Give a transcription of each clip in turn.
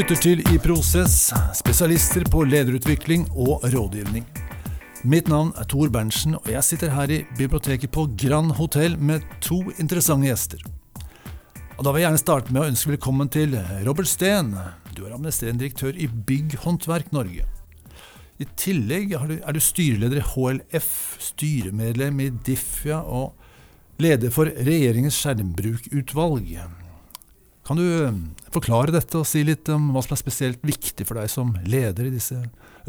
lytter til I Prosess, spesialister på lederutvikling og rådgivning. Mitt navn er Tor Berntsen, og jeg sitter her i biblioteket på Grand Hotell med to interessante gjester. Og Da vil jeg gjerne starte med å ønske velkommen til Robert Steen. Du er administrerende direktør i Bygghåndverk Norge. I tillegg du, er du styreleder i HLF, styremedlem i Diffia og leder for regjeringens skjermbrukutvalg. Kan du eh, forklare dette og si litt om hva som er spesielt viktig for deg som leder i disse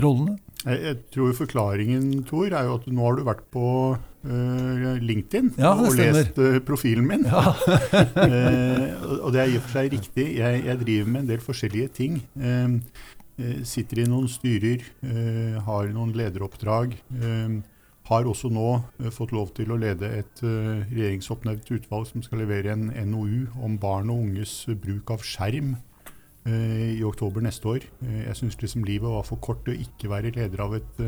rollene? Jeg, jeg tror forklaringen, Tor, er jo at nå har du vært på uh, LinkedIn ja, og lest uh, profilen min. Ja. uh, og det er i og for seg riktig. Jeg, jeg, driver med en del forskjellige ting. sitter i noen styrer, har noen lederoppdrag. Har også nå uh, fått lov til å lede et uh, regjeringsoppnevnt utvalg som skal levere en NOU om barn og unges bruk av skjerm i oktober neste år. jeg syns liksom livet var for kort til å ikke være leder av et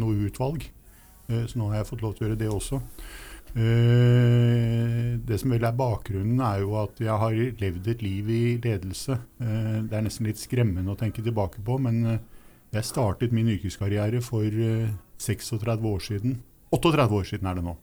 NOU-utvalg. så nå har jeg fått lov til å gjøre det også. det som vel er bakgrunnen, er jo at jeg har levd et liv i ledelse. det er nesten litt skremmende å tenke tilbake på, men jeg startet min yrkeskarriere for 36 år siden. 38 år siden er det nå.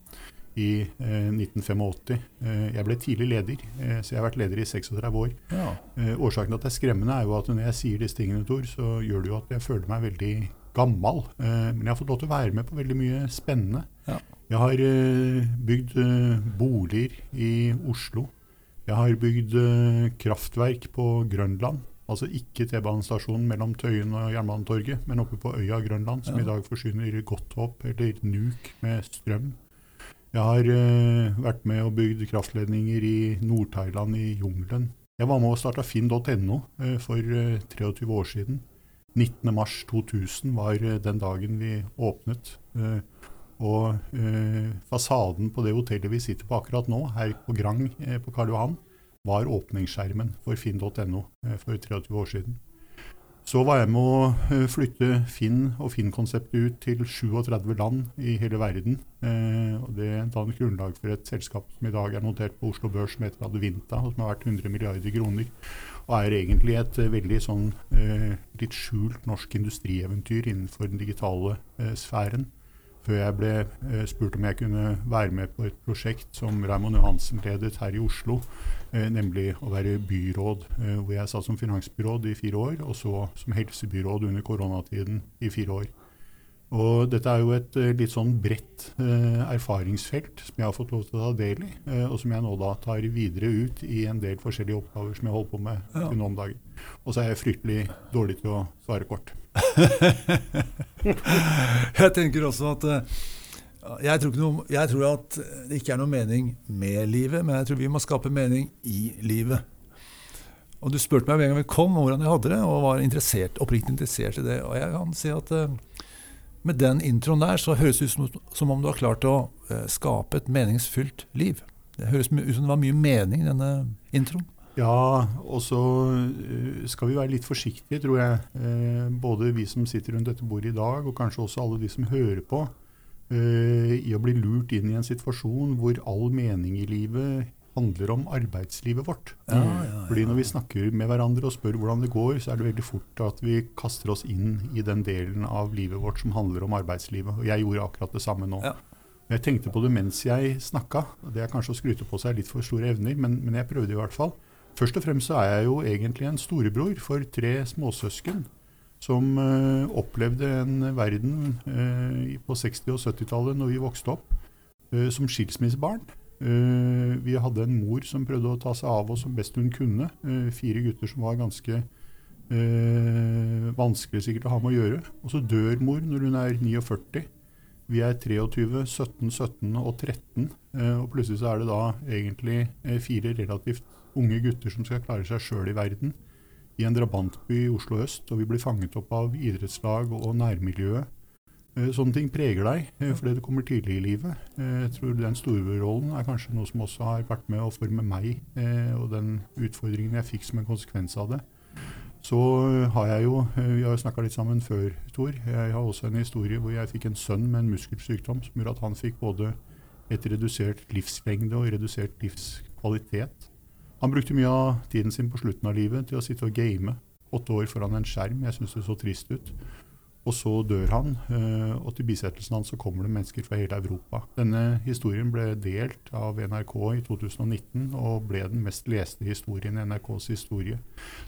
I eh, 1985. Eh, jeg ble tidlig leder, eh, så jeg har vært leder i 36 år. Ja. Eh, årsaken til at det er skremmende, er jo at når jeg sier disse tingene, Tor, så gjør det jo at jeg føler meg veldig gammel. Eh, men jeg har fått lov til å være med på veldig mye spennende. Ja. Jeg har eh, bygd boliger i Oslo. Jeg har bygd kraftverk på Grønland. Altså ikke T-banestasjonen mellom Tøyen og Jernbanetorget, men oppe på øya Grønland, som ja. i dag forsyner Godthåp eller Nuuk med strøm. Jeg har uh, vært med og bygd kraftledninger i Nord-Thailand, i jungelen. Jeg var med og starta finn.no uh, for eh, 23 år siden. 19.3.2000 var den dagen vi åpnet. og fasaden på det hotellet vi sitter på akkurat nå, her på Grang på Karl Johan, var åpningsskjermen for finn.no eh, for 23 år siden. Så var jeg med å eh, flytte Finn og Finn-konseptet ut til 37 land i hele verden. Eh, og Det dannet grunnlag for et selskap som i dag er notert på Oslo Børs som heter Advinta, og som har vært 100 milliarder kroner. Og er egentlig et veldig sånn litt skjult norsk industrieventyr innenfor den digitale sfæren før jeg ble spurt om jeg kunne være med på et prosjekt som Raymond Johansen ledet her i Oslo, nemlig å være byråd, eh, hvor jeg satt som finansbyråd i fire år, og så som helsebyråd under koronatiden i fire år. Og dette er jo et uh, litt sånn bredt erfaringsfelt som jeg har fått lov til å ta del i, og som jeg nå da tar videre ut i en del forskjellige oppgaver som jeg holder på med ja. nå om dagen. Og så er jeg fryktelig dårlig til å svare kort. jeg tenker også at jeg tror, noe, jeg tror, at det ikke er noe mening med livet, men jeg tror vi må skape mening i livet. Og Du spurte meg en gang vi kom hvordan jeg hadde det, og var interessert, oppriktig interessert i det. Og jeg kan si at med den introen der så høres det ut som, som om du har klart å uh, skape et meningsfylt liv. Det høres ut som det var mye mening i denne introen. Ja, og så uh, skal vi være litt forsiktige, tror jeg. Uh, både vi som sitter rundt dette bordet i dag, og kanskje også alle de som hører på, uh, i å bli lurt inn i en situasjon hvor all mening i livet handler om arbeidslivet vårt. Ja, ja, ja. Fordi Når vi snakker med hverandre og spør hvordan det går, så er det veldig fort at vi kaster oss inn i den delen av livet vårt som handler om arbeidslivet. Og jeg gjorde akkurat det samme nå. Jeg tenkte på det mens jeg snakka. Det er kanskje å skryte på seg litt for store evner, men, men, jeg prøvde i hvert fall. Først og fremst så er jeg jo egentlig en storebror for tre småsøsken som uh, opplevde en verden uh, på 60- og 70-tallet når vi vokste opp, uh, som skilsmissebarn. Vi hadde en mor som prøvde å ta seg av oss som best hun kunne. Fire gutter som var ganske vanskelig sikkert å ha med å gjøre. Og så dør mor når hun er 49. Vi er 23, 17, 17 og 13. og plutselig så er det da egentlig fire relativt unge gutter som skal klare seg sjøl i verden. I en drabantby i Oslo øst. Og vi blir fanget opp av idrettslag og nærmiljøet. Eh, sånne ting preger deg eh, fordi det kommer tidlig i livet. Eh, jeg tror Den storebrorrollen er kanskje noe som også har vært med å forme meg, og den utfordringen jeg fikk som en konsekvens av det. Så har jeg jo Vi har jo snakka litt sammen før, Tor. Jeg har også en historie hvor jeg fikk en sønn med en muskelsykdom som gjorde at han fikk både et redusert livslengde og redusert livskvalitet. Han brukte mye av tiden sin på slutten av livet til å sitte og game åtte år foran en skjerm. Jeg syns det så trist ut. Og så dør han, eh, og til bisettelsen hans så kommer det mennesker fra hele Europa. Denne historien ble delt av NRK i 2019 og ble den mest leste historien i NRKs historie.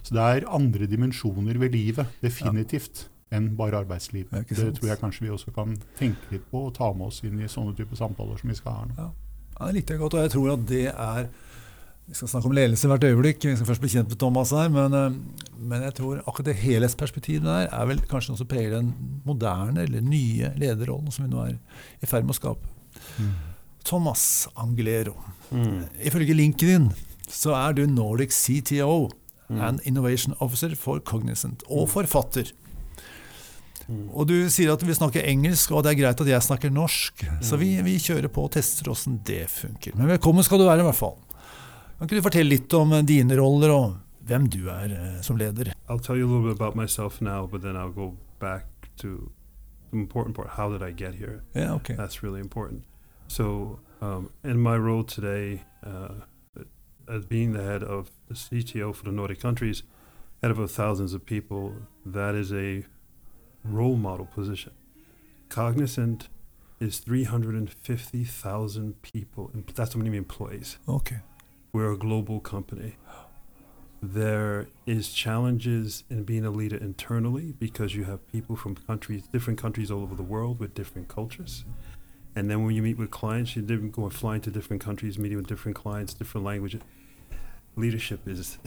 Så det er andre dimensjoner ved livet, definitivt, enn bare arbeidsliv. Det, Det tror jeg kanskje vi også kan tenke litt på og ta med oss inn i sånne typer samtaler som vi skal ha nå. Ja. Ja, det likte jeg godt, og jeg tror at det er Vi skal snakke om ledelse hvert øyeblikk, vi skal først bli kjent med Thomas her, men, eh, men jeg tror akkurat det helhetsperspektivet der er vel kanskje noe som preger den moderne eller nye lederrollen som vi nå er i ferd med å skape. Thomas Angelero, Mm. ifølge linken din så er du Nordic CTO Mm. and Innovation Officer for Cognizant, og forfatter. Mm. Og du sier at du vil snakke engelsk, og det er greit at jeg snakker norsk. Så vi, Mm. vi kjører på og tester åssen det funker. Men velkommen skal du være, i hvert fall. Kan ikke du fortelle litt om eh, dine roller, og hvem du er eh, som leder? I'll tell you a little bit about myself now, but then I'll go back to the important part. How did I get here? Ja, ok. That's really important. So, um, in my role today, uh, as being the head of the CTO for the Nordic countries, head of thousands of people, that is a role model position. Cognizant is 350,000 people. and That's how many employees. Ok. We're a global company. There is challenges in being a leader internally because you have people from countries, different countries all over the world with different cultures. And then when you meet with clients, you're going flying to different countries, meeting with different clients, different languages. Leadership is.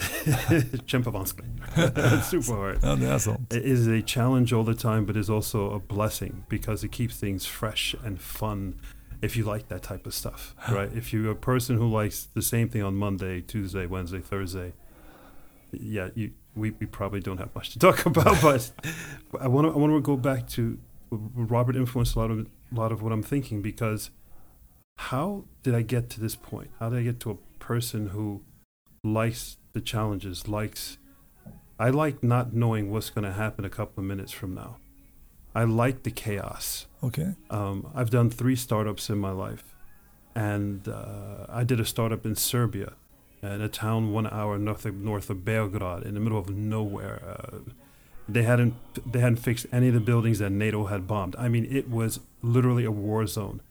It's super hard. Ja, det er sant. It is a challenge all the time, but is also a blessing because it keeps things fresh and fun if you like that type of stuff, right? If you're a person who likes the same thing on Monday, Tuesday, Wednesday, Thursday, yeah, you, we, we probably don't have much to talk about. but I want to I want to go back to Robert influenced a lot of a lot of what I'm thinking because how did I get to this point? How did I get to a person who likes the challenges, likes I like not knowing what's going to happen a couple of minutes from now. I like the chaos. Ok. Um, I've done three startups in my life, and uh, I did a startup in Serbia, in a town one hour north of, north of Belgrade, in the middle of nowhere. Uh, they hadn't they hadn't fixed any of the buildings that NATO had bombed. I mean, it was literally a war zone,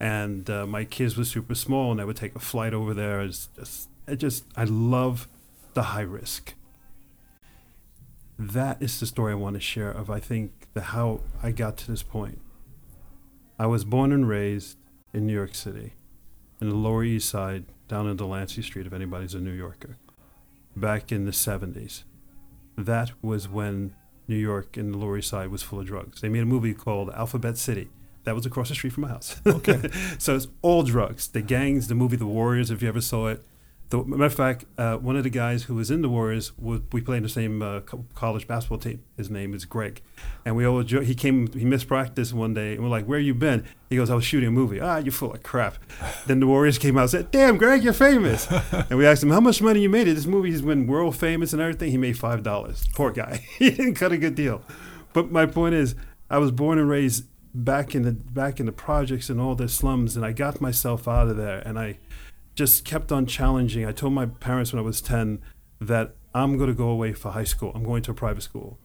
and uh, my kids were super small, and I would take a flight over there. It's just, it just I love the high risk that is the story I want to share of I think the how I got to this point. I was born and raised in New York City, in the Lower East Side, down in Delancey Street, if anybody's a New Yorker, back in the 70s. That was when New York and the Lower East Side was full of drugs. They made a movie called Alphabet City. That was across the street from my house. Okay. so it's all drugs. The gangs, the movie The Warriors, if you ever saw it. The, matter of fact, uh, one of the guys who was in the Warriors, was, we played in the same uh, college basketball team. His name is Greg, and we always jo- he came he missed practice one day, and we're like, "Where you been?" He goes, "I was shooting a movie." Ah, you're full of crap. then the Warriors came out and said, "Damn, Greg, you're famous." and we asked him, "How much money you made? It? This movie he's been world famous and everything." He made five dollars. Poor guy. he didn't cut a good deal. But my point is, I was born and raised back in the back in the projects and all the slums, and I got myself out of there, and I just kept on challenging. I told my parents when I was 10 that I'm going to go away for high school. I'm going to a private school.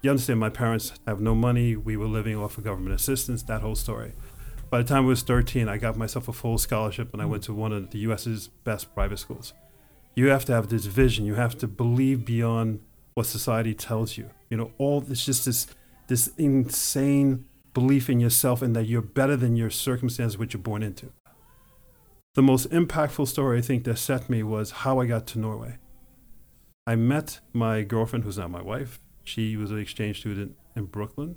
You understand, my parents have no money. We were living off of government assistance, that whole story. By the time I was 13, I got myself a full scholarship and I went to one of the US's best private schools. You have to have this vision. You have to believe beyond what society tells you. You know, all it's just this this insane belief in yourself and that you're better than your circumstances which you're born into the most impactful story I think that set me was how I got to Norway. I met my girlfriend, who's now my wife. She was an exchange student in Brooklyn.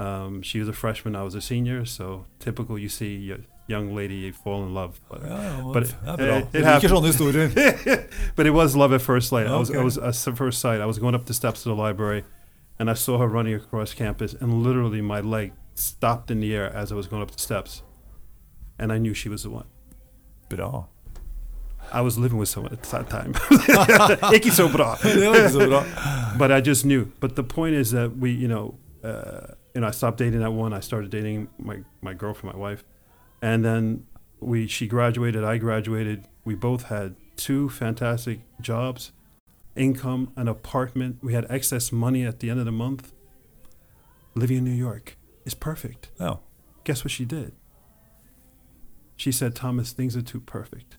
Um, she was a freshman, I was a senior, so typical you see a young lady fall in love. But, Ja, ja, But it- bra. it liker happened. sånne historier. but it was love at first sight. I was, I was at first sight. I was going up the steps of the library, and I saw her running across campus, and literally my leg stopped in the air as I was going up the steps, and I knew she was the one. Bra. I was living with someone at that time. Ikke så bra. Det var ikke så bra. but I just knew. But the point is that we, you know, uh, you know, I stopped dating that one. I started dating my my girlfriend, my wife, and then we she graduated. I graduated. We both had two fantastic jobs, income, an apartment. We had excess money at the end of the month. Living in New York is perfect. Oh, Guess what she did? She said, Thomas, things are too perfect.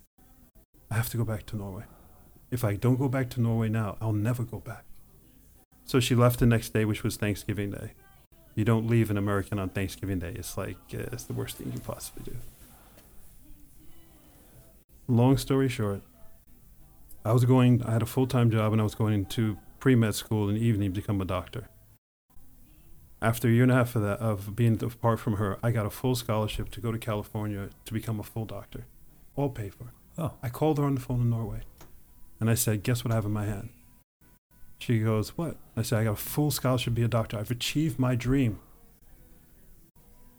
I have to go back to Norway. If I don't go back to Norway now, I'll never go back. So she left the next day, which was Thanksgiving Day. You don't leave an American on Thanksgiving Day. It's like, uh, it's the worst thing you possibly do. Long story short, I was going, I had a full time job and I was going into pre med school in the evening to become a doctor. After a year and a half of that, of being apart from her, I got a full scholarship to go to California to become a full doctor, all paid for. Oh. I called her on the phone in Norway, and I said, "Guess what I have in my hand?" She goes, "What?" I said, "I got a full scholarship to be a doctor. I've achieved my dream."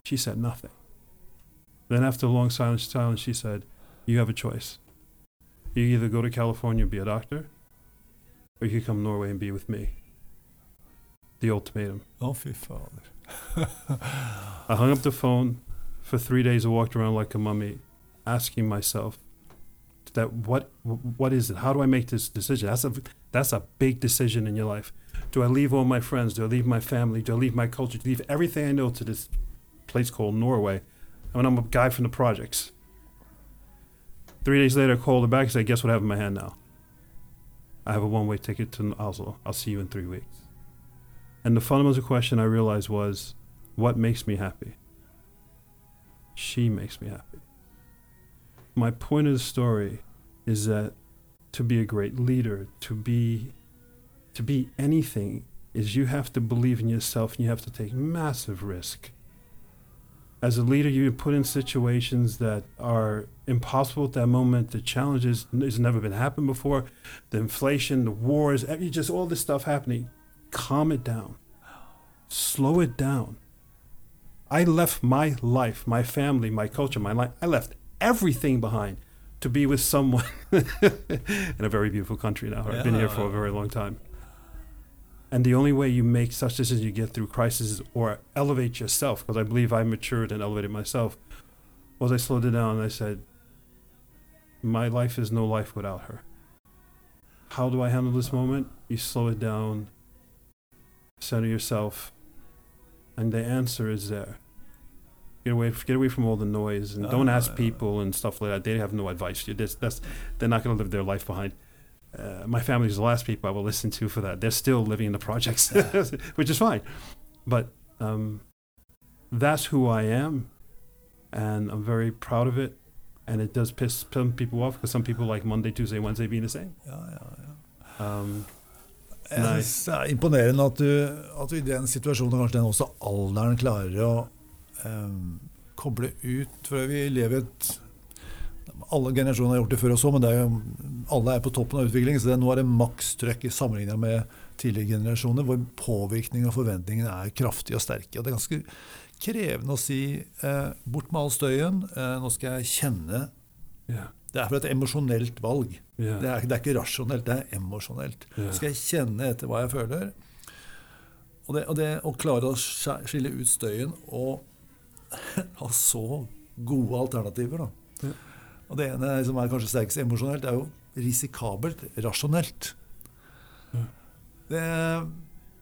She said nothing. Then, after a long silence, silence, she said, "You have a choice. You either go to California and be a doctor, or you can come to Norway and be with me." The ultimatum. Å, fy fader. I hung up the phone for three days. I walked around like a mummy, asking myself, "That what what is it? How do I make this decision? That's a that's a big decision in your life. Do I leave all my friends? Do I leave my family? Do I leave my culture? Do I leave everything I know to this place called Norway? I mean, I'm a guy from the projects." Three days later, I called her back and said, "Guess what I have in my hand now? I have a one-way ticket to Oslo. I'll see you in three weeks." And the fundamental question I realized was, what makes me happy? She makes me happy. My point of the story is that to be a great leader, to be to be anything is you have to believe in yourself and you have to take massive risk. As a leader, you're put in situations that are impossible at that moment. The challenges has never been happened before. The inflation, the wars, just all this stuff happening. Calm it down. Slow it down. I left my life, my family, my culture, my life. I left everything behind to be with someone in a very beautiful country now. I've been here for a very long time. And the only way you make such decisions, you get through crises or elevate yourself, because I believe I matured and elevated myself, was I slowed it down and I said, my life is no life without her. How do I handle this moment? You slow it down, center yourself, and the answer is there. Get away, get away from all the noise, and don't Ah, ask people and stuff like that. They have no advice. You that's, they're not going to live their life behind. Uh, my family is the last people I will listen to for that. They're still living in the projects, which is fine. But um, that's who I am, and I'm very proud of it. And it does piss some people off because some people like Monday, Tuesday, Wednesday being the same. Ja, ja, ja. Um, Jeg synes det er imponerende at du, at du i den situasjonen, kanskje den også alderen, klarer å um, koble ut. For vi lever et Alle generasjoner har gjort det før også, men det er jo, alle er på toppen av utviklingen. Så det, nå er det makstrøkk i sammenlignet med tidligere generasjoner, hvor påvirkning og forventningene er kraftige og sterke. Og det er ganske krevende å si eh, bort med all støyen, eh, nå skal jeg kjenne yeah, Det er for et emosjonelt valg. yeah, Det er, det er ikke rasjonelt, det er emosjonelt. yeah. Skal jeg kjenne etter hva jeg føler? Og det, og det å klare å skille ut støyen og ha så gode alternativer, da. Yeah. Og det ene som er kanskje sterkest emosjonelt, er jo risikabelt rasjonelt. Det,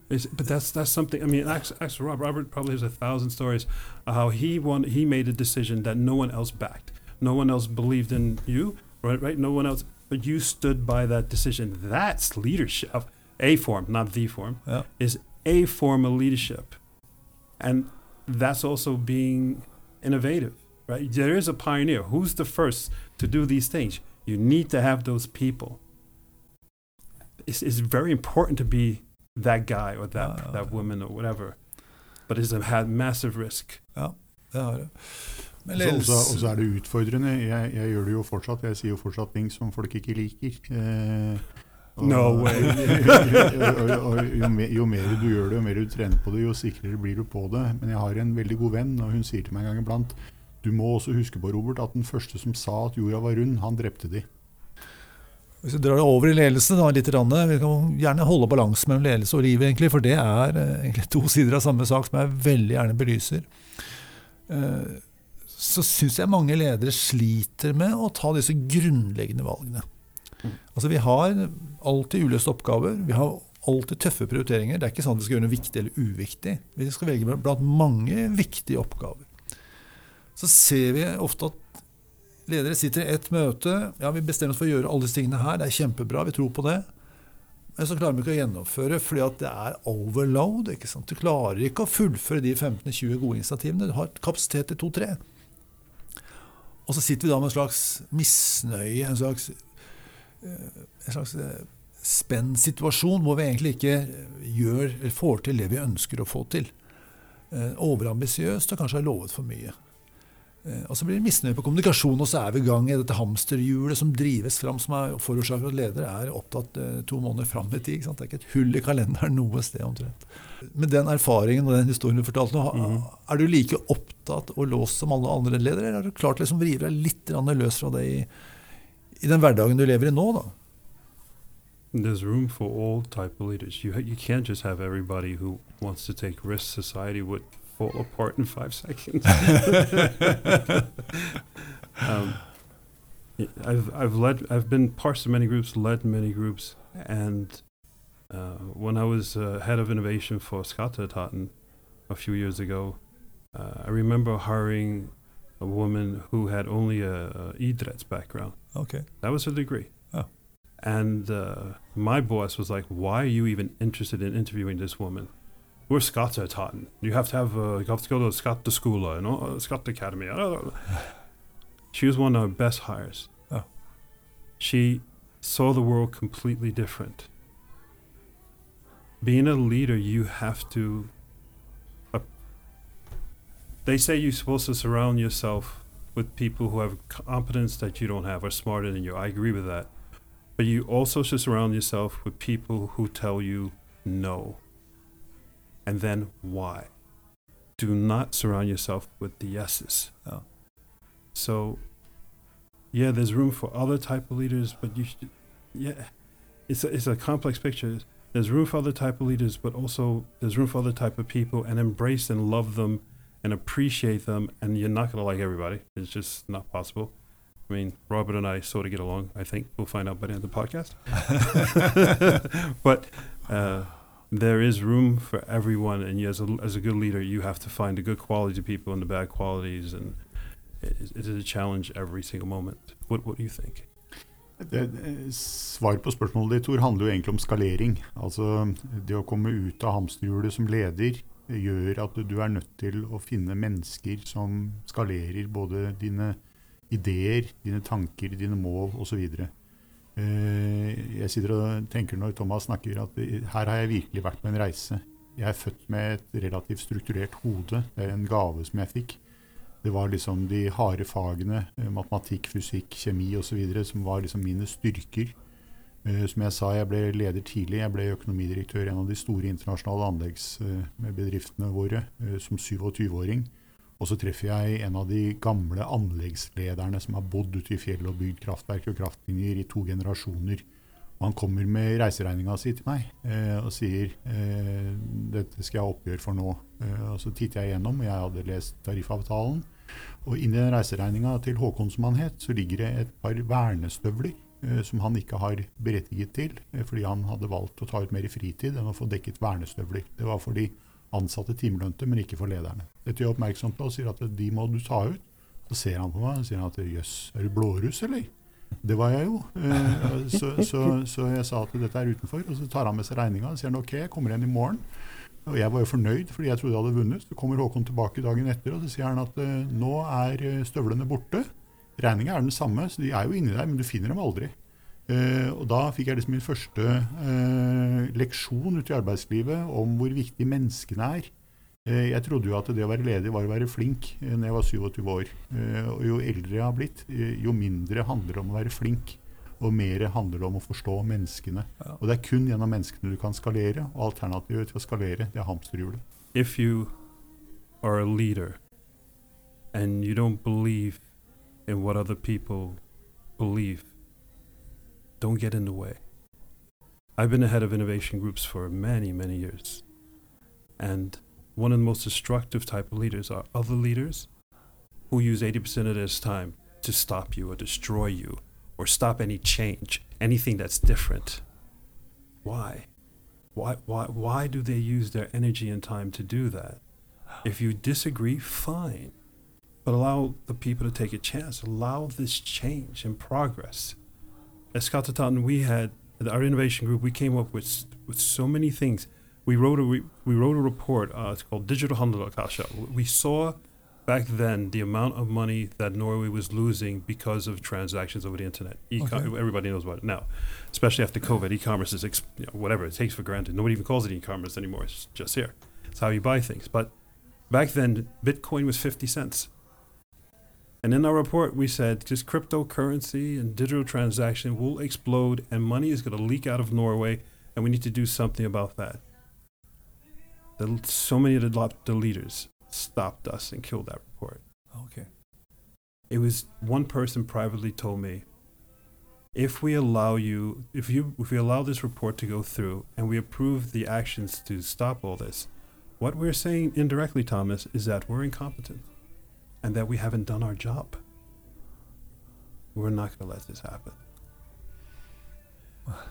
Is, but that's that's something. I mean, actually, Ax Rob, Robert probably has a thousand stories how he won. He made a decision that no one else backed. No one else believed in you, right? Right? No one else, but you stood by that decision. That's leadership. A form, not the form, ja. is a form of leadership, and that's also being innovative, right? There is a pioneer. Who's the first to do these things? You need to have those people. It's, it's very important to be that guy or that Ja, ja, that woman or whatever, but it's a had massive risk. det har det. Men Og så- er det utfordrende. Jeg, jeg gjør det jo fortsatt. Jeg sier jo fortsatt ting som folk ikke liker. Eh, og- No way. og, og, og, jo, mer, jo mer du gjør det, jo mer du trener på det, jo sikrere blir du på det. Men jeg har en veldig god venn, og hun sier til meg en gang iblant Du må også huske på, Robert, at den første som sa at jorda var rund, han drepte de. Hvis vi drar det over i ledelse, da, litt, rann, vi kan gjerne holde balansen mellom ledelse og liv, egentlig, for det er eh, egentlig to sider av samme sak som jeg veldig gjerne belyser. Eh, så syns jeg mange ledere sliter med å ta disse grunnleggende valgene. Altså Vi har alltid uløste oppgaver. Vi har alltid tøffe prioriteringer. Det er ikke sånn at vi skal gjøre noe viktig eller uviktig. Vi skal velge blant mange viktige oppgaver. Så ser vi ofte at ledere sitter i ett møte. Ja, vi bestemmer oss for å gjøre alle disse tingene her. Det er kjempebra. Vi tror på det. Men så klarer vi ikke å gjennomføre fordi at det er overload. ikke sant? Du klarer ikke å fullføre de 15-20 gode initiativene. Du har kapasitet til to-tre. Og så sitter vi da med en slags misnøye, en slags, eh, en slags eh, spent hvor vi egentlig ikke gjør, får til det vi ønsker å få til. Eh, overambisiøst og kanskje har lovet for mye. Eh, og så blir det misnøye på kommunikasjon, og så er vi i gang i dette hamsterhjulet som drives fram, som er forårsaket at ledere er opptatt eh, to måneder fram i tid. Det er ikke et hull i kalenderen noe sted omtrent. Med den erfaringen og den historien du fortalte nå, mm. er du like opptatt og låst som alle andre ledere, eller er du klart å liksom å rive deg litt løs fra det i, i, den hverdagen du lever i nå? da? There's room for all type of leaders. You, you can't just have everybody who wants to take risks. Society would fall apart in five seconds. um, I've I've led I've been part of many groups, led many groups, and uh, when I was uh, head of innovation for Skatteetaten a few years ago, uh, I remember hiring a woman who had only a, a idretts background. Okay, that was her degree. Oh. And uh, my boss was like, "Why are you even interested in interviewing this woman?" We're Skatteetaten. You have to have uh, you have to go to Skatteskola, you know, uh, Skatte Academy. She was one of our best hires. Oh. She saw the world completely different. Being a leader, you have to. Uh, they say you're supposed to surround yourself with people who have competence that you don't have, or smarter than you. I agree with that. But you also should surround yourself with people who tell you no and then why. Do not surround yourself with the yeses. Oh. So, yeah, there's room for other type of leaders, but you should, yeah, it's a, it's a complex picture. There's room for other type of leaders, but also there's room for other type of people, and embrace and love them and appreciate them. And you're not gonna like everybody. It's just not possible. I mean, Robert and I sort of get along. I think we'll find out by the end of the podcast. but. Uh, there is room for everyone, and you, as a, as a good leader, you have to find the good qualities of people and the bad qualities, and it, it is a challenge every single moment. What, what do you think? Det, svar på spørsmålet ditt Tor, handler jo egentlig om skalering. Altså Det å komme ut av hamsterhjulet som leder gjør at du er nødt til å finne mennesker som skalerer både dine ideer, dine tanker, dine mål osv. Eh, jeg sitter og tenker når Thomas snakker at her har jeg virkelig vært på en reise. Jeg er født med et relativt strukturert hode. Det er en gave som jeg fikk. Det var liksom de harde fagene, eh, matematikk, fysikk, kjemi osv., som var liksom mine styrker. Eh, som jeg sa, jeg ble leder tidlig. Jeg ble økonomidirektør i en av de store internasjonale anleggsbedriftene våre som 27-åring. Og så treffer jeg en av de gamle anleggslederne som har bodd ute i fjellet og bygd kraftverk og kraftlinjer i to generasjoner. Og han kommer med reiseregninga si til meg eh, og sier eh, dette skal jeg ha oppgjør for nå. Eh, og Så titter jeg igjennom, og jeg hadde lest tariffavtalen. Og inni den reiseregninga til Håkon, som han het, så ligger det et par vernestøvler eh, som han ikke har berettiget til, eh, fordi han hadde valgt å ta ut mer fritid enn å få dekket vernestøvler. Det var fordi ansatte timelønte, men ikke for lederne. Dette gjør oppmerksom på og sier at de må du ta ut. Så ser han på meg og sier at jøss, er du blåruss, eller? Det var jeg jo. Eh, så, så, så, jeg sa at dette er utenfor. Og så tar han med seg regninga og sier han, ok, jeg kommer igjen i morgen. Og jeg var jo fornøyd fordi jeg trodde jeg hadde vunnet. Så kommer Håkon tilbake dagen etter og så sier han at uh, nå er eh, støvlene borte. Regninga er den samme, så de er jo inni der, men du finner dem aldri. Uh, og da fikk jeg liksom min første uh, leksjon ute i arbeidslivet om hvor viktig menneskene er. Uh, jeg trodde jo at det å være ledig var å være flink uh, når jeg var 27 år. og jo eldre jeg har blitt, jo mindre handler det om å være flink. Og mer handler det om å forstå menneskene. Ja. Og det er kun gjennom menneskene du kan skalere. Og alternativet til å skalere, det er hamsterhjulet. If you are a leader and you don't believe in what other people believe don't get in the way. I've been the head of innovation groups for many, many years. And one of the most destructive type of leaders are other leaders who use 80% of their time to stop you or destroy you or or stop any change, anything that's different. Why? Why, why, why do they use their energy and time to do that? If you disagree, fine. But allow the people to take a chance. Allow this change and progress. At Skatataten, we had our innovation group. We came up with with so many things. We wrote a we, we wrote a report. Uh, it's called Digital Handelakasha. We saw back then the amount of money that Norway was losing because of transactions over the internet. E-com- Okay. Everybody knows about it now, especially after COVID. E-commerce is ex- you know, whatever it takes for granted. Nobody even calls it e-commerce anymore. It's just here. It's how you buy things. But back then, Bitcoin was fifty cents. And in our report, we said just cryptocurrency and digital transaction will explode, and money is going to leak out of Norway, and we need to do something about that. The, so many of the, the leaders stopped us and killed that report. Ok. It was one person privately told me, if we allow you, if you, if we allow this report to go through and we approve the actions to stop all this, what we're saying indirectly, Thomas, is that we're incompetent and that we haven't done our job. We're not going to let this happen.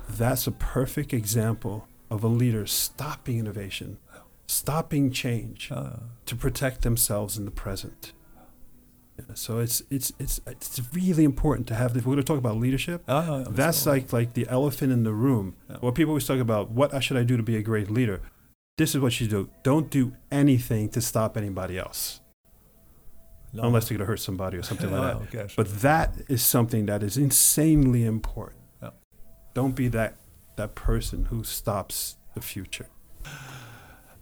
That's a perfect example of a leader stopping innovation, stopping change ja. to protect themselves in the present. Yeah, so it's it's it's it's really important to have. If we're going to talk about leadership, ja, that's like like the elephant in the room. Yeah. What people always talk about, what should I do to be a great leader? This is what you do. Don't do anything to stop anybody else, La- unless they're going to hurt somebody or something like Ja, that. Okay, sure. But that is something that is insanely important. Yeah. Don't be that that person who stops the future.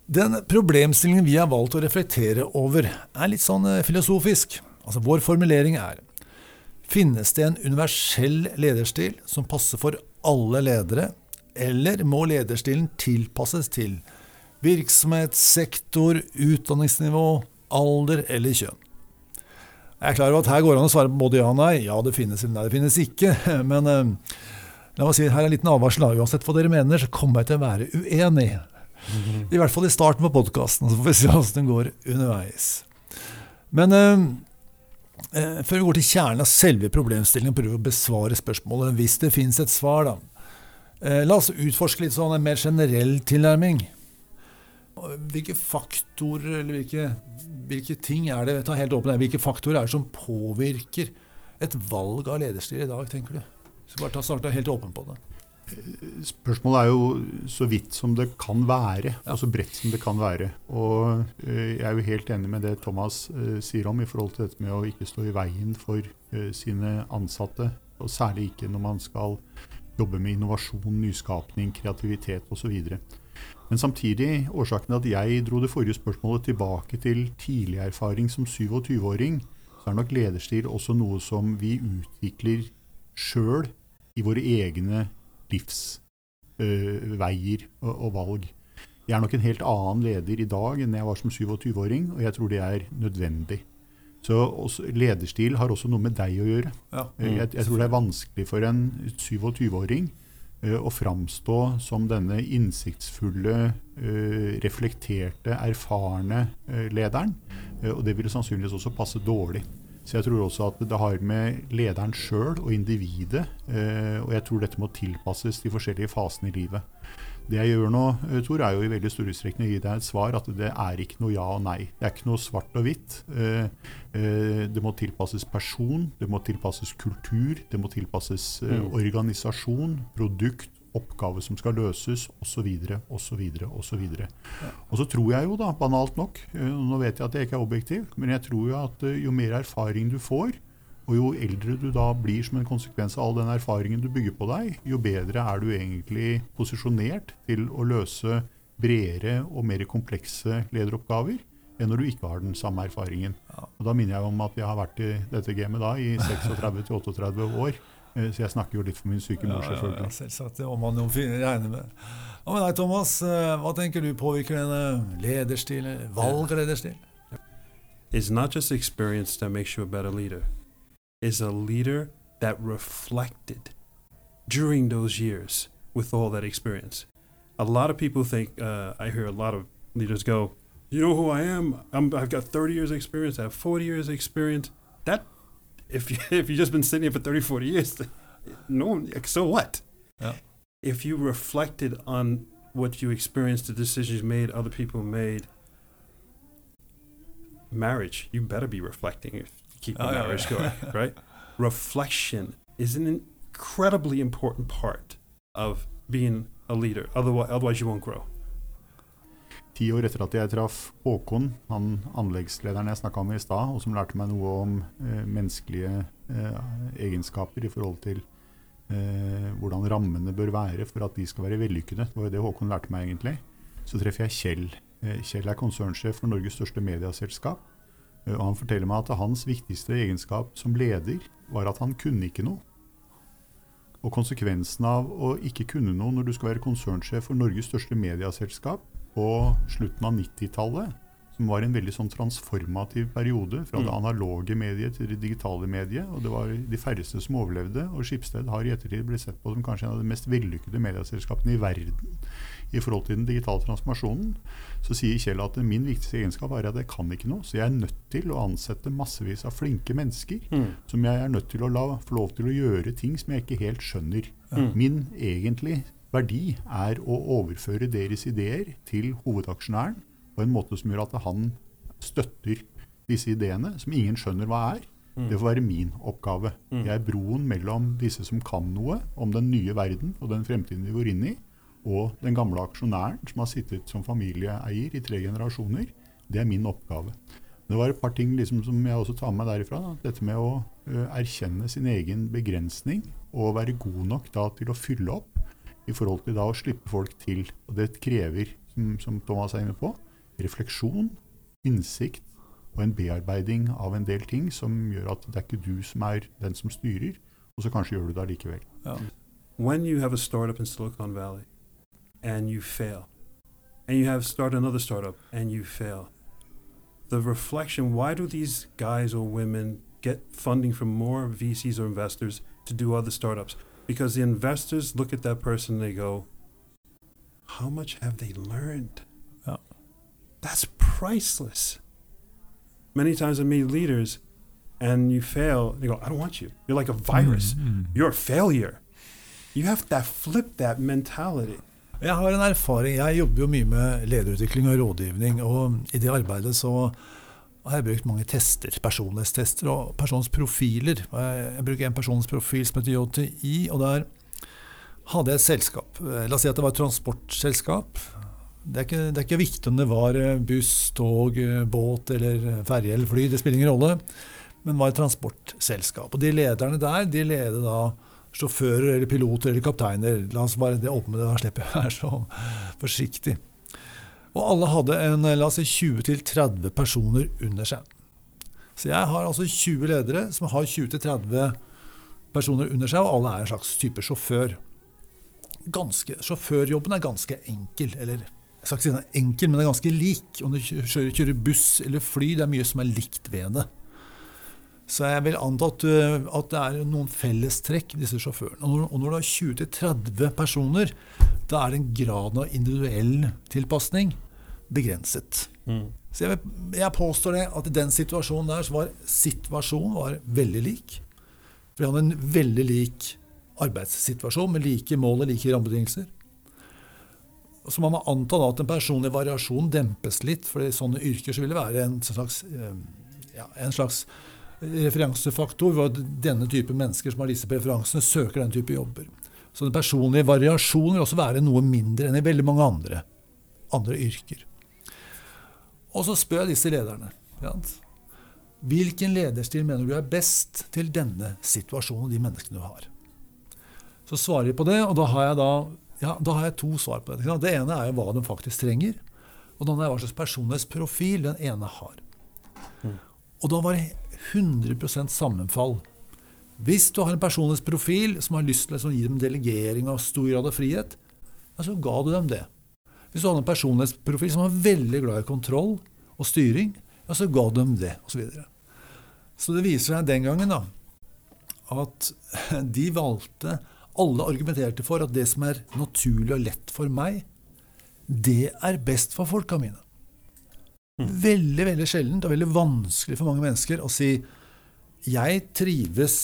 Den problemstillingen vi har valgt å reflektere over, er litt sånn eh, filosofisk. Altså, vår formulering er Finnes det en universell lederstil som passer for alle ledere, eller må lederstilen tilpasses til virksomhet, sektor, utdanningsnivå, alder eller kjønn? Jeg er klar over at her går det an å svare både ja og nei. Ja, det finnes eller nei, det finnes ikke. Men eh, la meg si, her er en liten advarsel. Uansett hva dere mener, så kommer jeg til å være uenig. I hvert fall i starten på podkasten, så får vi se hvordan den går underveis. Men eh, eh, før vi går til kjernen av selve problemstillingen og prøver å besvare spørsmålet, hvis det finnes et svar, da. Eh, la oss utforske litt sånn en mer generell tilnærming. Hvilke faktorer, eller hvilke, hvilke ting er det ta helt åpen, Hvilke faktorer er det som påvirker et valg av lederstil i dag, tenker du? Så bare ta starta helt åpen på det. Spørsmålet er jo så vidt som det kan være, og så bredt som det kan være. Og eh, jeg er jo helt enig med det Thomas eh, sier om i forhold til dette med å ikke stå i veien for eh, sine ansatte. Og særlig ikke når man skal jobbe med innovasjon, nyskapning, kreativitet osv. Men samtidig, årsaken til at jeg dro det forrige spørsmålet tilbake til tidlig erfaring som 27-åring, så er nok lederstil også noe som vi utvikler sjøl i våre egne livsveier og, og valg. Jeg er nok en helt annen leder i dag enn jeg var som 27-åring, og jeg tror det er nødvendig. Så også, lederstil har også noe med deg å gjøre. Ja. Mm, Jeg, jeg tror det er vanskelig for en 27-åring eh, å framstå som denne innsiktsfulle, eh, reflekterte, erfarne eh, lederen. Eh, og det ville sannsynligvis også passe dårlig. Så jeg tror også at det har med lederen sjøl og individet, eh, og jeg tror dette må tilpasses de forskjellige fasene i livet. Det jeg gjør nå, eh, Tor, er jo i veldig stor utstrekning å gi deg et svar at det er ikke noe ja og nei. Det er ikke noe svart og hvitt. Eh, eh, Det må tilpasses person, det må tilpasses kultur, det må tilpasses Mm. organisasjon, produkt, oppgave som skal løses, osv., osv., osv. Og så tror jeg jo, da, banalt nok, nå vet jeg at jeg ikke er objektiv, men jeg tror jo at jo mer erfaring du får, og jo eldre du da blir som en konsekvens av all den erfaringen du bygger på deg, jo bedre er du egentlig posisjonert til å løse bredere og mer komplekse lederoppgaver enn når du ikke har den samme erfaringen. Og Da minner jeg om at jeg har vært i dette gamet da i 36-38 år, eh, så jeg snakker jo litt for min syke mor, Ja, ja, ja, selvfølgelig. selvsagt. Det må man jo regner regne med. Og med deg, Thomas? Eh, Hva tenker du påvirker denne lederstilen, valglederstilen? It's not just experience that makes you a better leader. It's a leader that reflected during those years with all that experience. A lot of people think, uh, I hear a lot of leaders go, you know who I am? I'm, I've got 30 years experience. I have 40 years experience. That, if, you, if you've just been sitting here for 30, 40 years, no, so what? Yeah. If you reflected on what you experienced, the decisions made, other people made, marriage, you better be reflecting if keep the Oh, marriage yeah. going, right? Reflection is an incredibly important part of being a leader. Otherwise, otherwise you won't grow. Ti år etter at jeg traff Håkon, han anleggslederen jeg snakka med i stad, og som lærte meg noe om eh, menneskelige eh, egenskaper i forhold til eh, hvordan rammene bør være for at de skal være vellykkede, det var jo det Håkon lærte meg egentlig, så treffer jeg Kjell. Eh, Kjell er konsernsjef for Norges største mediaselskap. Eh, og han forteller meg at hans viktigste egenskap som leder var at han kunne ikke noe. Og konsekvensen av å ikke kunne noe når du skal være konsernsjef for Norges største mediaselskap på slutten av 90-tallet, som var en veldig sånn transformativ periode fra det Mm. analoge mediet til det digitale mediet, og det var de færreste som overlevde, og Skipsted har i ettertid blitt sett på som kanskje en av de mest vellykkede medieselskapene i verden i forhold til den digitale transformasjonen, så sier Kjell at min viktigste egenskap er at jeg kan ikke noe, så jeg er nødt til å ansette massevis av flinke mennesker som jeg er nødt til å la få lov til å gjøre ting som jeg ikke helt skjønner. Mm. Min egentlig verdi er å overføre deres ideer til hovedaksjonæren på en måte som gjør at han støtter disse ideene, som ingen skjønner hva er. Mm. Det får være min oppgave. Mm. Jeg er broen mellom disse som kan noe om den nye verden og den fremtiden vi går inn i, og den gamle aksjonæren som har sittet som familieeier i tre generasjoner. Det er min oppgave. Det var et par ting liksom, som jeg også tar med derifra. Da. Dette med å ø, erkjenne sin egen begrensning og være god nok da, til å fylle opp i forhold til da å slippe folk til. Og det krever, som, som Thomas er inne på, refleksjon, innsikt og en bearbeiding av en del ting som gjør at det er ikke du som er den som styrer, og så kanskje gjør du det allikevel. Ja. when you have a startup in Silicon Valley and you fail, and you have start another startup and you fail, the reflection why do these guys or women get funding from more VCs or investors to do other startups? Because the investors look at that person and they go, How much have they learned? That's priceless. Many times I meet leaders and you fail, they go, I don't want you. You're like a virus. Mm. You're a failure. You have to flip that mentality. Jeg har en erfaring. Jeg jobber jo mye med lederutvikling og rådgivning. Og i det arbeidet så har jeg brukt mange tester. Personlighetstester og personsprofiler. profiler. Jeg, bruker en personsprofil som heter JTI, og der hadde jeg et selskap. La oss si at det var et transportselskap. Det er, ikke, det er ikke viktig om det var eh, buss, tog, eh, båt eller eh, ferje eller fly. Det spiller ingen rolle. Men var et transportselskap. Og de lederne der, de leder da sjåfører eller piloter eller kapteiner. La oss bare det åpne det, da slipper jeg å være så forsiktig. Og alle hadde en, la oss si 20-30 personer under seg. Så jeg har altså 20 ledere som har 20-30 personer under seg, og alle er en slags type sjåfør. Ganske, sjåførjobben er ganske enkel, eller jeg skal ikke si den er enkel, men den er ganske lik. Om du kjører, kjører buss eller fly, det er mye som er likt ved det. Så jeg vil anta at, uh, at det er noen fellestrekk ved disse sjåførene. Og når, og når du har 20-30 personer, da er den graden av individuell tilpasning begrenset. Så jeg, jeg påstår det at i den situasjonen der så var situasjonen var veldig lik. For vi hadde en veldig lik arbeidssituasjon med like mål og like rammebetingelser. Så må man anta da at en personlig variasjon dempes litt, for i sånne yrker så vil det være en slags, eh, ja, en slags referansefaktor hvor denne type mennesker som har disse preferansene, søker den type jobber. Så den personlige variasjonen vil også være noe mindre enn i veldig mange andre, andre yrker. Og så spør jeg disse lederne. Ja. Hvilken lederstil mener du er best til denne situasjonen og de menneskene du har? Så svarer de på det, og da har jeg, da, ja, da har jeg to svar på det. Det ene er jo hva de faktisk trenger, og det andre er hva slags personlighetsprofil den ene har. Og da var det 100% sammenfall. Hvis du har en personlighetsprofil som har lyst til å gi dem delegering og stor grad av frihet, ja, så ga du dem det. Hvis du hadde en personlighetsprofil som var veldig glad i kontroll og styring, ja, så ga du dem det, osv. Så, videre. så det viser seg den gangen da, at de valgte Alle argumenterte for at det som er naturlig og lett for meg, det er best for folka mine. Veldig veldig sjeldent og veldig vanskelig for mange mennesker å si jeg trives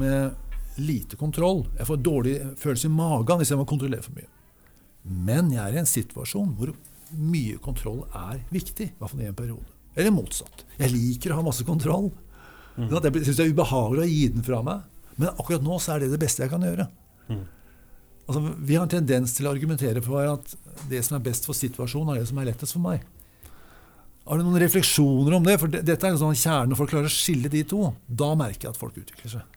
med lite kontroll. Jeg får dårlig følelse i magen hvis jeg må kontrollere for mye. Men jeg er i en situasjon hvor mye kontroll er viktig. I hvert fall i en periode. Eller motsatt. Jeg liker å ha masse kontroll. Mm. Jeg syns det er ubehagelig å gi den fra meg. Men akkurat nå så er det det beste jeg kan gjøre. Altså, vi har en tendens til å argumentere for at det som er best for situasjonen, er det som er lettest for meg. Har du noen refleksjoner om det? For dette er en sånn kjerne, når folk klarer å skille de to. Da merker jeg at folk utvikler seg.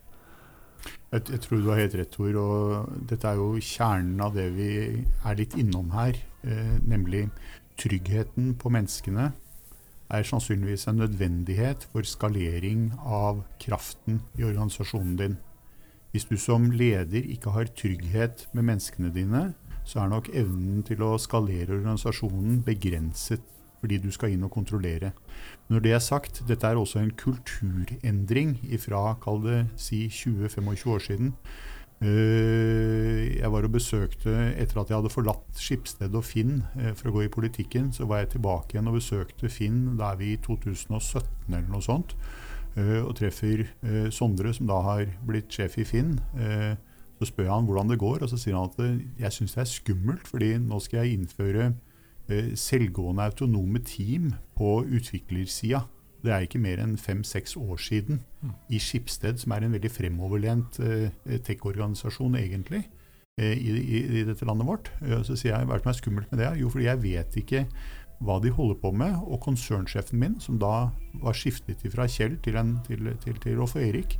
Jeg, jeg, tror du har helt rett, Tor. Og dette er jo kjernen av det vi er litt innom her. Eh, nemlig tryggheten på menneskene er sannsynligvis en nødvendighet for skalering av kraften i organisasjonen din. Hvis du som leder ikke har trygghet med menneskene dine, så er nok evnen til å skalere organisasjonen begrenset fordi du skal inn og kontrollere. Når det er sagt, dette er også en kulturendring fra kall det si 20-25 år siden. Eh, jeg var og besøkte, Etter at jeg hadde forlatt Skipsted og Finn eh, for å gå i politikken, så var jeg tilbake igjen og besøkte Finn. Da er vi i 2017 eller noe sånt. Eh, og treffer Sondre, som da har blitt sjef i Finn. Så spør jeg han hvordan det går, og så sier han at jeg syns det er skummelt, fordi nå skal jeg innføre Eh, selvgående autonome team på utviklersida. Det er ikke mer enn fem-seks år siden mm. i Skipsted, som er en veldig fremoverlent tech-organisasjon egentlig i, i, i, dette landet vårt. Så sier jeg hva er det som er skummelt med det? Jo, fordi jeg vet ikke hva de holder på med. Og konsernsjefen min, som da var skiftet fra Kjell til, en, til, til, til Rolf Erik,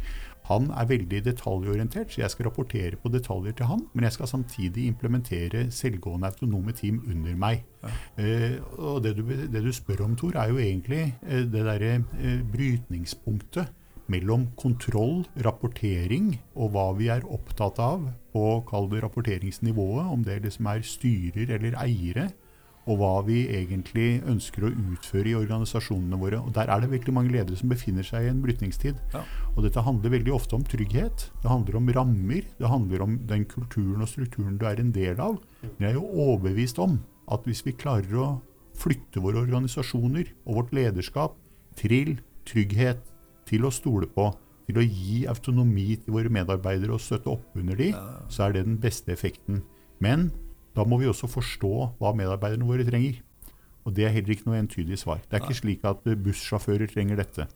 han er veldig detaljorientert, så jeg skal rapportere på detaljer til han. Men jeg skal samtidig implementere selvgående autonome team under meg. Ja. Eh, og det du, det du, spør om, Tor, er jo egentlig eh, det derre eh, brytningspunktet mellom kontroll, rapportering og hva vi er opptatt av på kall det rapporteringsnivået, om det liksom er styrer eller eiere og hva vi egentlig ønsker å utføre i organisasjonene våre. Og Der er det virkelig mange ledere som befinner seg i en brytningstid. Ja. Og dette handler veldig ofte om trygghet. Det handler om rammer. Det handler om den kulturen og strukturen du er en del av. Men jeg er jo overbevist om at hvis vi klarer å flytte våre organisasjoner og vårt lederskap til trygghet, til å stole på, til å gi autonomi til våre medarbeidere og støtte opp under de, så er det den beste effekten. Men da må vi også forstå hva medarbeiderne våre trenger. Og det er heller ikke noe entydig svar. Det er ikke slik at bussjåfører trenger dette,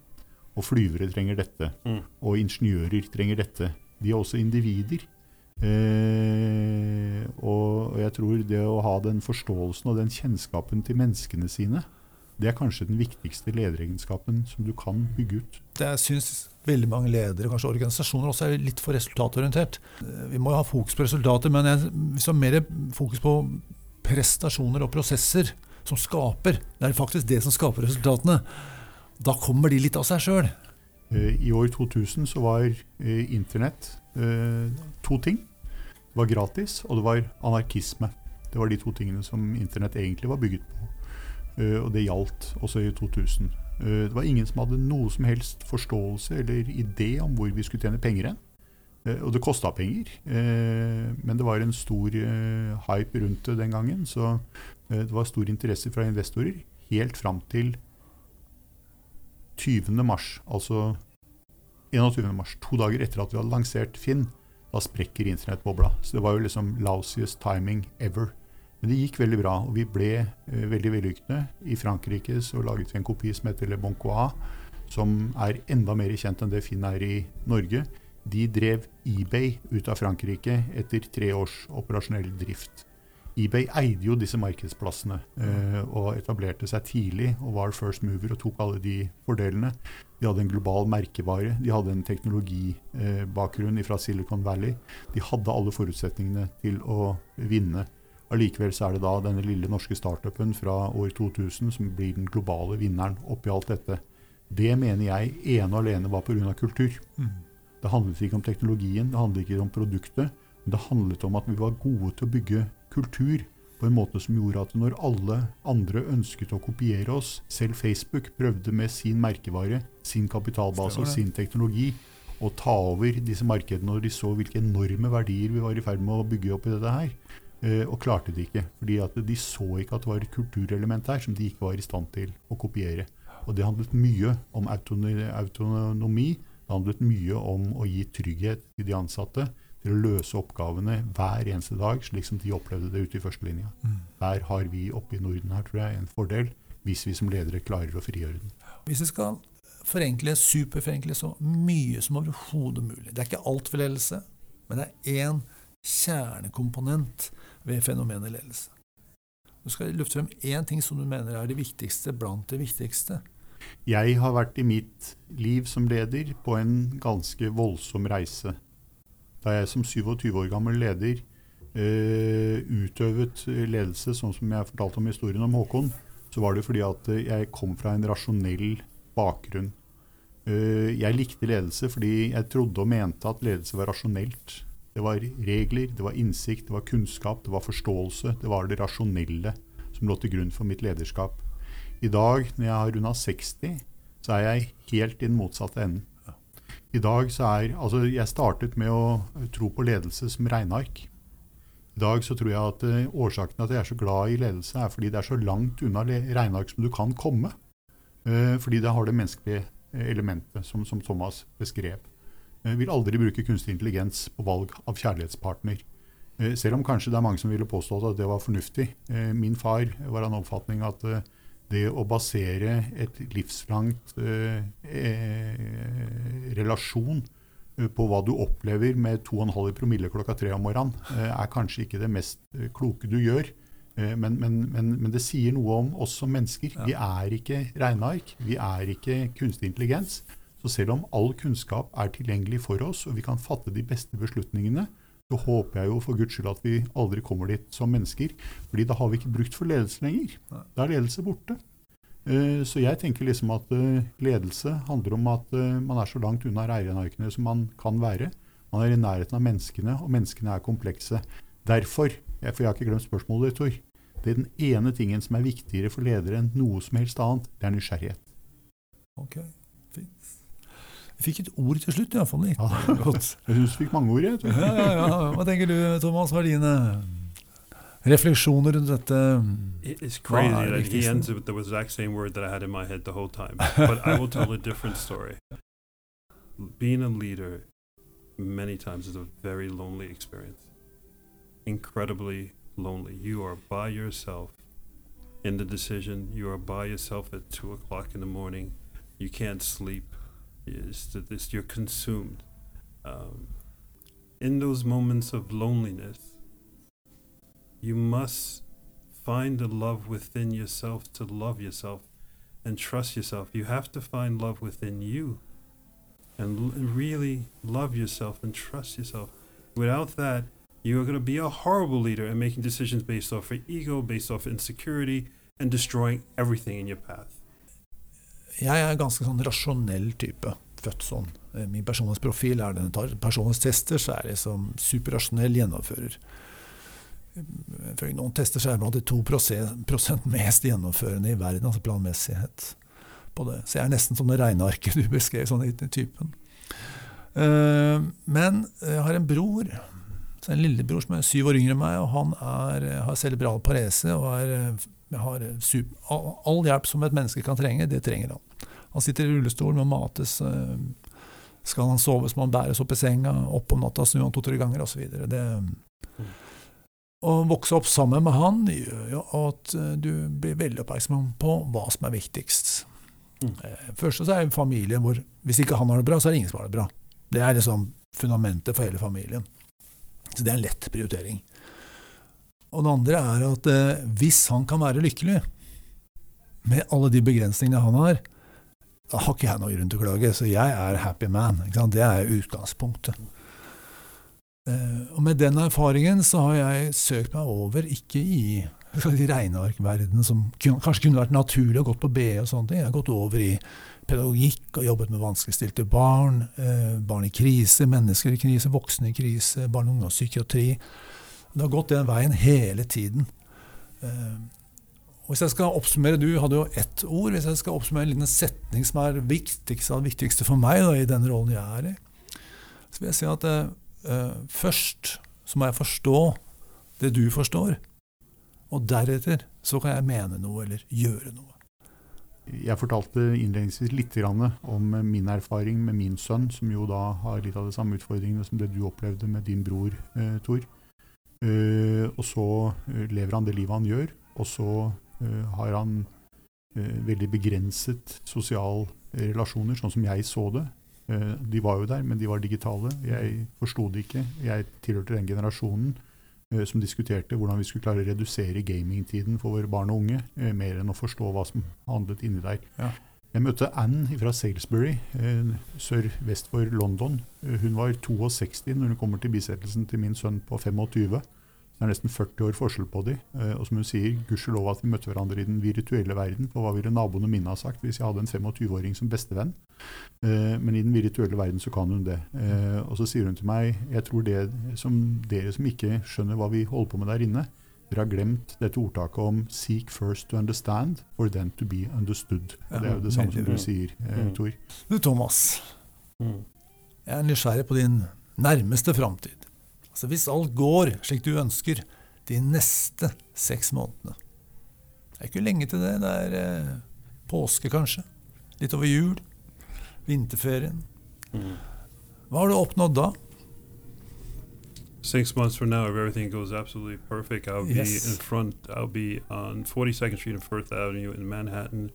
og flyvere trenger dette, mm. og ingeniører trenger dette. De er også individer. Eh, og jeg tror det å ha den forståelsen og den kjennskapen til menneskene sine, det er kanskje den viktigste lederegenskapen som du kan bygge ut. Det syns veldig mange ledere, kanskje organisasjoner, også er litt for resultatorientert. Vi må jo ha fokus på resultater, men jeg vi har mer fokus på prestasjoner og prosesser som skaper. Det er faktisk det som skaper resultatene. Da kommer de litt av seg sjøl. Eh, I år 2000 så var eh, Internett eh, to ting. Det var gratis, og det var anarkisme. Det var de to tingene som Internett egentlig var bygget på. Og det gjaldt også i 2000. Eh, det var ingen som hadde noe som helst forståelse eller idé om hvor vi skulle tjene penger hen. Eh, og det kosta penger, eh, men det var en stor hype rundt det den gangen. Så det var stor interesse fra investorer helt fram til 20. mars, altså 21. mars, to dager etter at vi hadde lansert Finn. Da sprekker internettbobla. Så det var jo liksom lousiest timing ever. Men det gikk veldig bra, og vi ble eh, veldig vellykkede. I Frankrike så laget vi en kopi som heter Le Bon Coin, som er enda mer kjent enn det Finn er i Norge. De drev eBay ut av Frankrike etter tre års operasjonell drift. eBay eide jo disse markedsplassene eh, og etablerte seg tidlig og var first mover og tok alle de fordelene. De hadde en global merkevare, de hadde en teknologibakgrunn eh, fra Silicon Valley. De hadde alle forutsetningene til å vinne. Allikevel så er det da denne lille norske startupen fra år 2000 som blir den globale vinneren oppi alt dette. Det mener jeg ene og alene var pga. kultur. Mm. Det handlet ikke om teknologien, det handlet ikke om produktet. Men det handlet om at vi var gode til å bygge kultur på en måte som gjorde at når alle andre ønsket å kopiere oss, selv Facebook prøvde med sin merkevare, sin kapitalbase og sin teknologi å ta over disse markedene, når de så hvilke enorme verdier vi var i ferd med å bygge opp i dette her, og klarte det ikke. fordi at de så ikke at det var et kulturelement der som de ikke var i stand til å kopiere. Og det handlet mye om autonomi. Det handlet mye om å gi trygghet til de ansatte til å løse oppgavene hver eneste dag, slik som de opplevde det ute i førstelinja. Mm. Der har vi oppe i Norden her, tror jeg, en fordel, hvis vi som ledere klarer å frigjøre den. Hvis vi skal forenkle, superforenkle så mye som overhodet mulig Det er ikke alt for ledelse, men det er én kjernekomponent ved fenomenet ledelse. Du skal løfte frem én ting som du mener er det viktigste blant det viktigste. Jeg har vært i mitt liv som leder på en ganske voldsom reise. Da jeg som 27 år gammel leder eh, utøvet ledelse, sånn som jeg fortalte om historien om Håkon, så var det fordi at jeg kom fra en rasjonell bakgrunn. Eh, jeg likte ledelse fordi jeg trodde og mente at ledelse var rasjonelt. Det var regler, det var innsikt, det var kunnskap, det var forståelse. Det var det rasjonelle som lå til grunn for mitt lederskap. I dag, når jeg har runda 60, så er jeg helt i den motsatte enden. I dag så er Altså, jeg startet med å tro på ledelse som regneark. I dag så tror jeg at uh, årsaken til at jeg er så glad i ledelse, er fordi det er så langt unna regneark som du kan komme. Uh, fordi det har det menneskelige elementet, som, som Thomas beskrev. Jeg vil aldri bruke kunstig intelligens på valg av kjærlighetspartner. Selv om kanskje det er mange som ville påstått at det var fornuftig. Min far var av den oppfatning at det å basere et livslangt eh, relasjon på hva du opplever med 2,5 promille klokka tre om morgenen, er kanskje ikke det mest kloke du gjør. Men, men, men, men, det sier noe om oss som mennesker. Vi er ikke regneark. Vi er ikke kunstig intelligens. Så selv om all kunnskap er tilgjengelig for oss, og vi kan fatte de beste beslutningene, så håper jeg jo for Guds skyld at vi aldri kommer dit som mennesker. fordi da har vi ikke brukt for ledelse lenger. Da er ledelse borte. Så jeg tenker liksom at ledelse handler om at man er så langt unna regnearkene som man kan være. Man er i nærheten av menneskene, og menneskene er komplekse. Derfor, for jeg har ikke glemt spørsmålet ditt, Tor, det er den ene tingen som er viktigere for ledere enn noe som helst annet, det er nysgjerrighet. Ok, fint. Vi fikk et ord til slutt, iallfall. Ja, er godt. Jeg syns du fikk mange ord. Jeg, ja, ja, ja. Hva tenker du, Thomas? Hva er dine eh, refleksjoner rundt dette? It's er crazy that he ends with the exact same word that I had in my head the whole time. But I will tell a different story. Being a leader many times is a very lonely experience. Incredibly lonely. You are by yourself in the decision. You are by yourself at two o'clock in the morning. You can't sleep. It's, it's, you're consumed. Um, in those moments of loneliness, you must find the love within yourself to love yourself and trust yourself. You have to find love within you and l- really love yourself and trust yourself. Without that, you are going to be a horrible leader and making decisions based off of ego, based off insecurity, and destroying everything in your path. Jeg er en ganske sånn rasjonell type. Født sånn. Min personlighetsprofil er den tar personlighetstester, så er jeg liksom superrasjonell gjennomfører. For noen tester så er jeg blant de to prosent mest gjennomførende i verden, altså planmessighet på det. Så jeg er nesten som det regnearket du beskrev, sånn i typen. Men jeg har en bror, en lillebror som er syv år yngre enn meg, og han er, har cerebral parese og er, har super, all hjelp som et menneske kan trenge, det trenger han. Han sitter i rullestol, må mates. Skal han sove, må han bæres opp i senga, opp om natta, snu han to-tre ganger osv. Å vokse opp sammen med han gjør jo at du blir veldig oppmerksom på hva som er viktigst. Mm. Først så er det familien hvor hvis ikke han har det bra, så er det ingen som har det bra. Det er liksom fundamentet for hele familien. Så det er en lett prioritering. Og det andre er at eh, hvis han kan være lykkelig, med alle de begrensningene han har, da har ikke jeg noe grunn til å klage. Så jeg er happy man. Det er utgangspunktet. Eh, og med den erfaringen så har jeg søkt meg over, ikke i regnearkverdenen som kanskje kunne vært naturlig og gått på BE og sånne ting. Jeg har gått over i pedagogikk og jobbet med vanskeligstilte barn, eh, barn i krise, mennesker i krise, voksne i krise, barne- og ungdomspsykiatri. Det har gått den veien hele tiden. Eh, hvis jeg skal oppsummere, Du hadde jo ett ord. Hvis jeg skal oppsummere en liten setning som er viktigste, det viktigste for meg da, i den rollen jeg er i, så vil jeg si at eh, først så må jeg forstå det du forstår. Og deretter så kan jeg mene noe eller gjøre noe. jeg fortalte innledningsvis litt om min erfaring med min sønn, som jo da har litt av de samme utfordringene som det du opplevde med din bror, eh, Tor. Eh, og så eh, lever han det livet han gjør, og så eh, har han veldig begrenset sosiale relasjoner, sånn som jeg så det. De var jo der, men de var digitale. Jeg forsto det ikke. Jeg tilhørte den generasjonen som diskuterte hvordan vi skulle klare å redusere gamingtiden for våre barn og unge, mer enn å forstå hva som handlet inni der. Ja. Jeg møtte Anne fra Salisbury, eh, sør-vest for London. Eh, hun var 62 når hun kommer til bisettelsen til min sønn på 25. Det er nesten 40 år forskjell på de. Eh, og som hun sier, gudskjelov at vi møtte hverandre i den virtuelle verden. For hva ville naboene mine ha sagt hvis jeg hadde en 25-åring som bestevenn? Men i den virtuelle verden så kan hun det. Og så sier hun til meg jeg tror det som dere som ikke skjønner hva vi holder på med der inne, dere har glemt dette ordtaket om 'seek first to understand, for then to be understood'. Og Det er jo det samme som du sier, eh, Mm. Tor. Du, Thomas. Mm. Jeg er nysgjerrig på din nærmeste framtid. Altså hvis alt går slik du ønsker de neste seks månedene. Det er ikke lenge til det. Det er eh, påske, kanskje. Litt over jul. Vinterferien. Mm. Hva har du oppnådd da? Six months from now, if everything goes absolutely perfect, I'll Yes. be in front. I'll be on 42nd Street and First Avenue in Manhattan,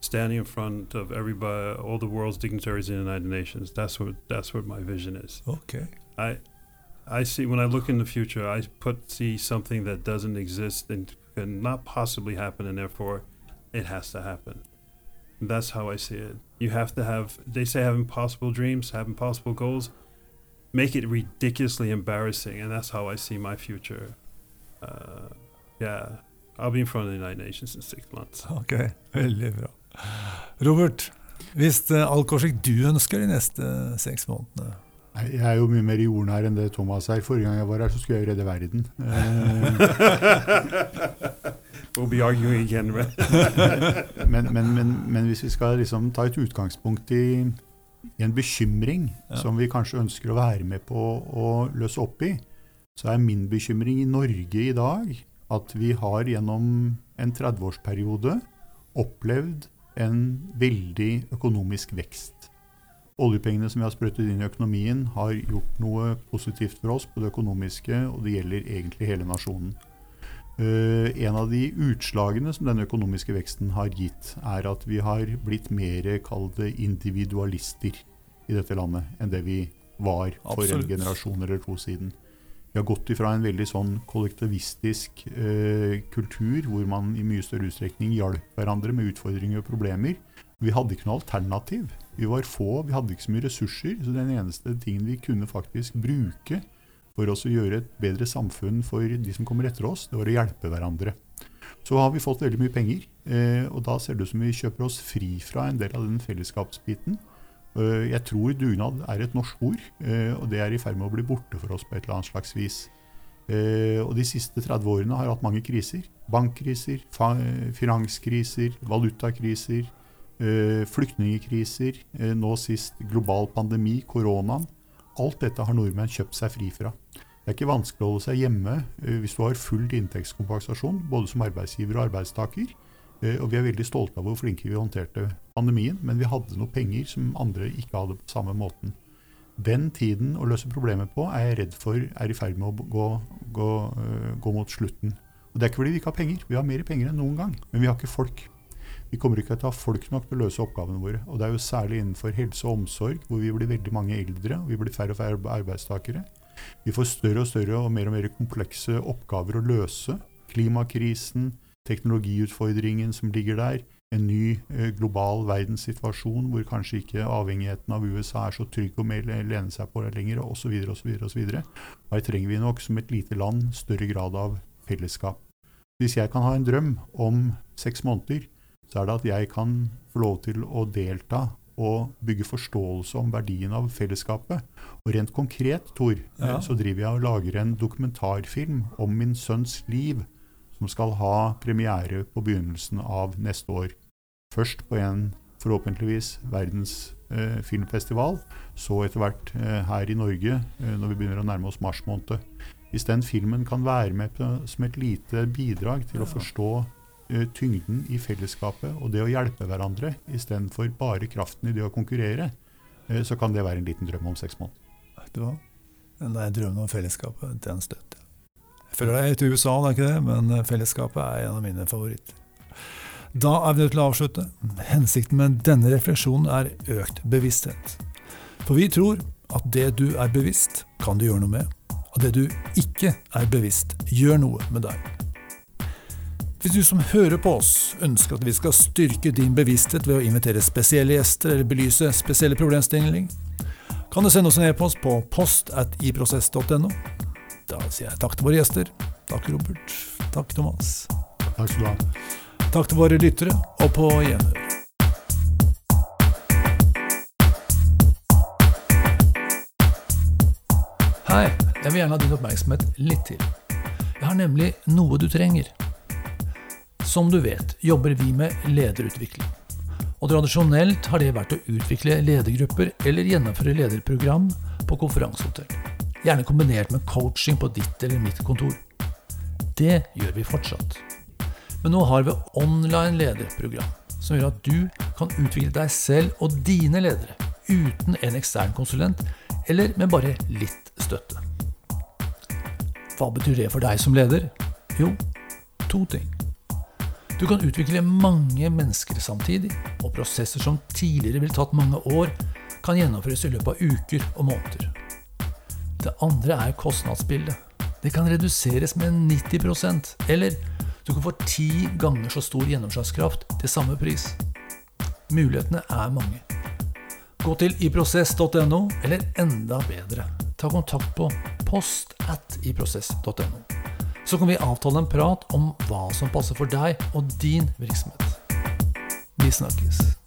standing in front of everybody, all the world's dignitaries in the United Nations. That's what that's what my vision is. Ok. I I see when I look in the future, I put see something that doesn't exist and can not possibly happen, and therefore, it has to happen. That's how I see it. You have to have. They say have impossible dreams, have impossible goals. Make it ridiculously embarrassing, and that's how I see my future. Uh, yeah, I'll be in front of the United Nations in six months. Ok, Veldig bra. Robert, hvis eh, alt går slik du ønsker de neste seks månedene Jeg er jo mye mer jordnær enn det Thomas er. Forrige gang jeg var her, så skulle jeg redde verden. Eh, we'll be arguing again, right? men, men, men, men hvis vi skal liksom ta et utgangspunkt i en bekymring Ja. som vi kanskje ønsker å være med på å løse opp i, så er min bekymring i Norge i dag at vi har gjennom en 30-årsperiode opplevd en veldig økonomisk vekst. Oljepengene som vi har sprøytet inn i økonomien, har gjort noe positivt for oss på det økonomiske, og det gjelder egentlig hele nasjonen. Eh, en av de utslagene som den økonomiske veksten har gitt, er at vi har blitt mer, kalde individualister i dette landet enn det vi var for Absolutt. en generasjon eller to siden. Vi har gått ifra en veldig sånn kollektivistisk eh, kultur, hvor man i mye større utstrekning hjalp hverandre med utfordringer og problemer. Vi hadde ikke noe alternativ. Vi var få, vi hadde ikke så mye ressurser. Så den eneste tingen vi kunne faktisk bruke for oss å gjøre et bedre samfunn for de som kommer etter oss, det var å hjelpe hverandre. Så har vi fått veldig mye penger, eh, og da ser det ut som vi kjøper oss fri fra en del av den fellesskapsbiten. Eh, jeg tror dugnad er et norsk ord, eh, og det er i ferd med å bli borte for oss på et eller annet slags vis. Og de siste 30 årene har hatt mange kriser. Bankkriser, finanskriser, valutakriser, flyktningkriser, nå sist global pandemi, koronaen. Alt dette har nordmenn kjøpt seg fri fra. Det er ikke vanskelig å holde seg hjemme eh, hvis du har full inntektskompensasjon, både som arbeidsgiver og arbeidstaker. Eh, og vi er veldig stolte av hvor flinke vi håndterte pandemien, men vi hadde noe penger som andre ikke hadde på samme måten. Den tiden å løse problemet på er jeg redd for er i ferd med å gå, gå, øh, gå mot slutten. Og Det er ikke fordi vi ikke har penger, vi har mer penger enn noen gang, men vi har ikke folk. Vi kommer ikke til å ha folk nok til å løse oppgavene våre. Og det er jo særlig innenfor helse og omsorg, hvor vi blir veldig mange eldre, og vi blir færre og færre arbeidstakere. Vi får større og større og mer og mer komplekse oppgaver å løse. Klimakrisen, teknologiutfordringen som ligger der, en ny eh, global verdenssituasjon hvor kanskje ikke avhengigheten av USA er så trygg å lene seg på lenger, osv. osv. Her trenger vi nok som et lite land større grad av fellesskap. Hvis jeg kan ha en drøm om seks måneder, så er det at jeg kan få lov til å delta og bygge forståelse om verdien av fellesskapet. Og rent konkret, Tor, Ja. så driver jeg og lager en dokumentarfilm om min sønns liv, som skal ha premiere på begynnelsen av neste år. Først på en forhåpentligvis verdens eh, filmfestival, så etter hvert eh, her i Norge eh, når vi begynner å nærme oss mars måned. Hvis den filmen kan være med på, som et lite bidrag til å forstå tyngden i fellesskapet og det å hjelpe hverandre istedenfor bare kraften i det å konkurrere, eh, så kan det være en liten drøm om seks måneder. Vet du hva? Den der drømmen om fellesskapet, den støtter jeg. Føler deg til USA, det er ikke det, men eh, fellesskapet er en av mine favoritter. Da er vi nødt til å avslutte. Hensikten med denne refleksjonen er økt bevissthet. For vi tror at det du er bevisst, kan du gjøre noe med. Og det du ikke er bevisst, gjør noe med deg. Hvis du som hører på oss ønsker at vi skal styrke din bevissthet ved å invitere spesielle gjester eller belyse spesielle problemstillinger, kan du sende oss en e-post på post.iprosess.no. Da sier jeg takk til våre gjester. Takk, Robert. Takk, Thomas. Takk skal du ha. Takk til våre lyttere, og på gjenhør. Hei, jeg vil gjerne ha din oppmerksomhet litt til. Jeg har nemlig noe du trenger. Som du vet, jobber vi med lederutvikling. Og tradisjonelt har det vært å utvikle ledergrupper eller gjennomføre lederprogram på konferansehotell. Gjerne kombinert med coaching på ditt eller mitt kontor. Det gjør vi fortsatt. Men nå har vi online lederprogram, som gjør at du kan utvikle deg selv og dine ledere uten en ekstern konsulent, eller med bare litt støtte. Hva betyr det for deg som leder? Jo, to ting. Du kan utvikle mange mennesker samtidig, og prosesser som tidligere ville tatt mange år, kan gjennomføres i løpet av uker og måneder. Det andre er kostnadsbildet. Det kan reduseres med 90% eller du kan få ti ganger så stor gjennomslagskraft til samme pris. Mulighetene er mange. Gå til iprosess.no, eller enda bedre, ta kontakt på post at iprosess.no. Så kan vi avtale en prat om hva som passer for deg og din virksomhet. Vi snakkes.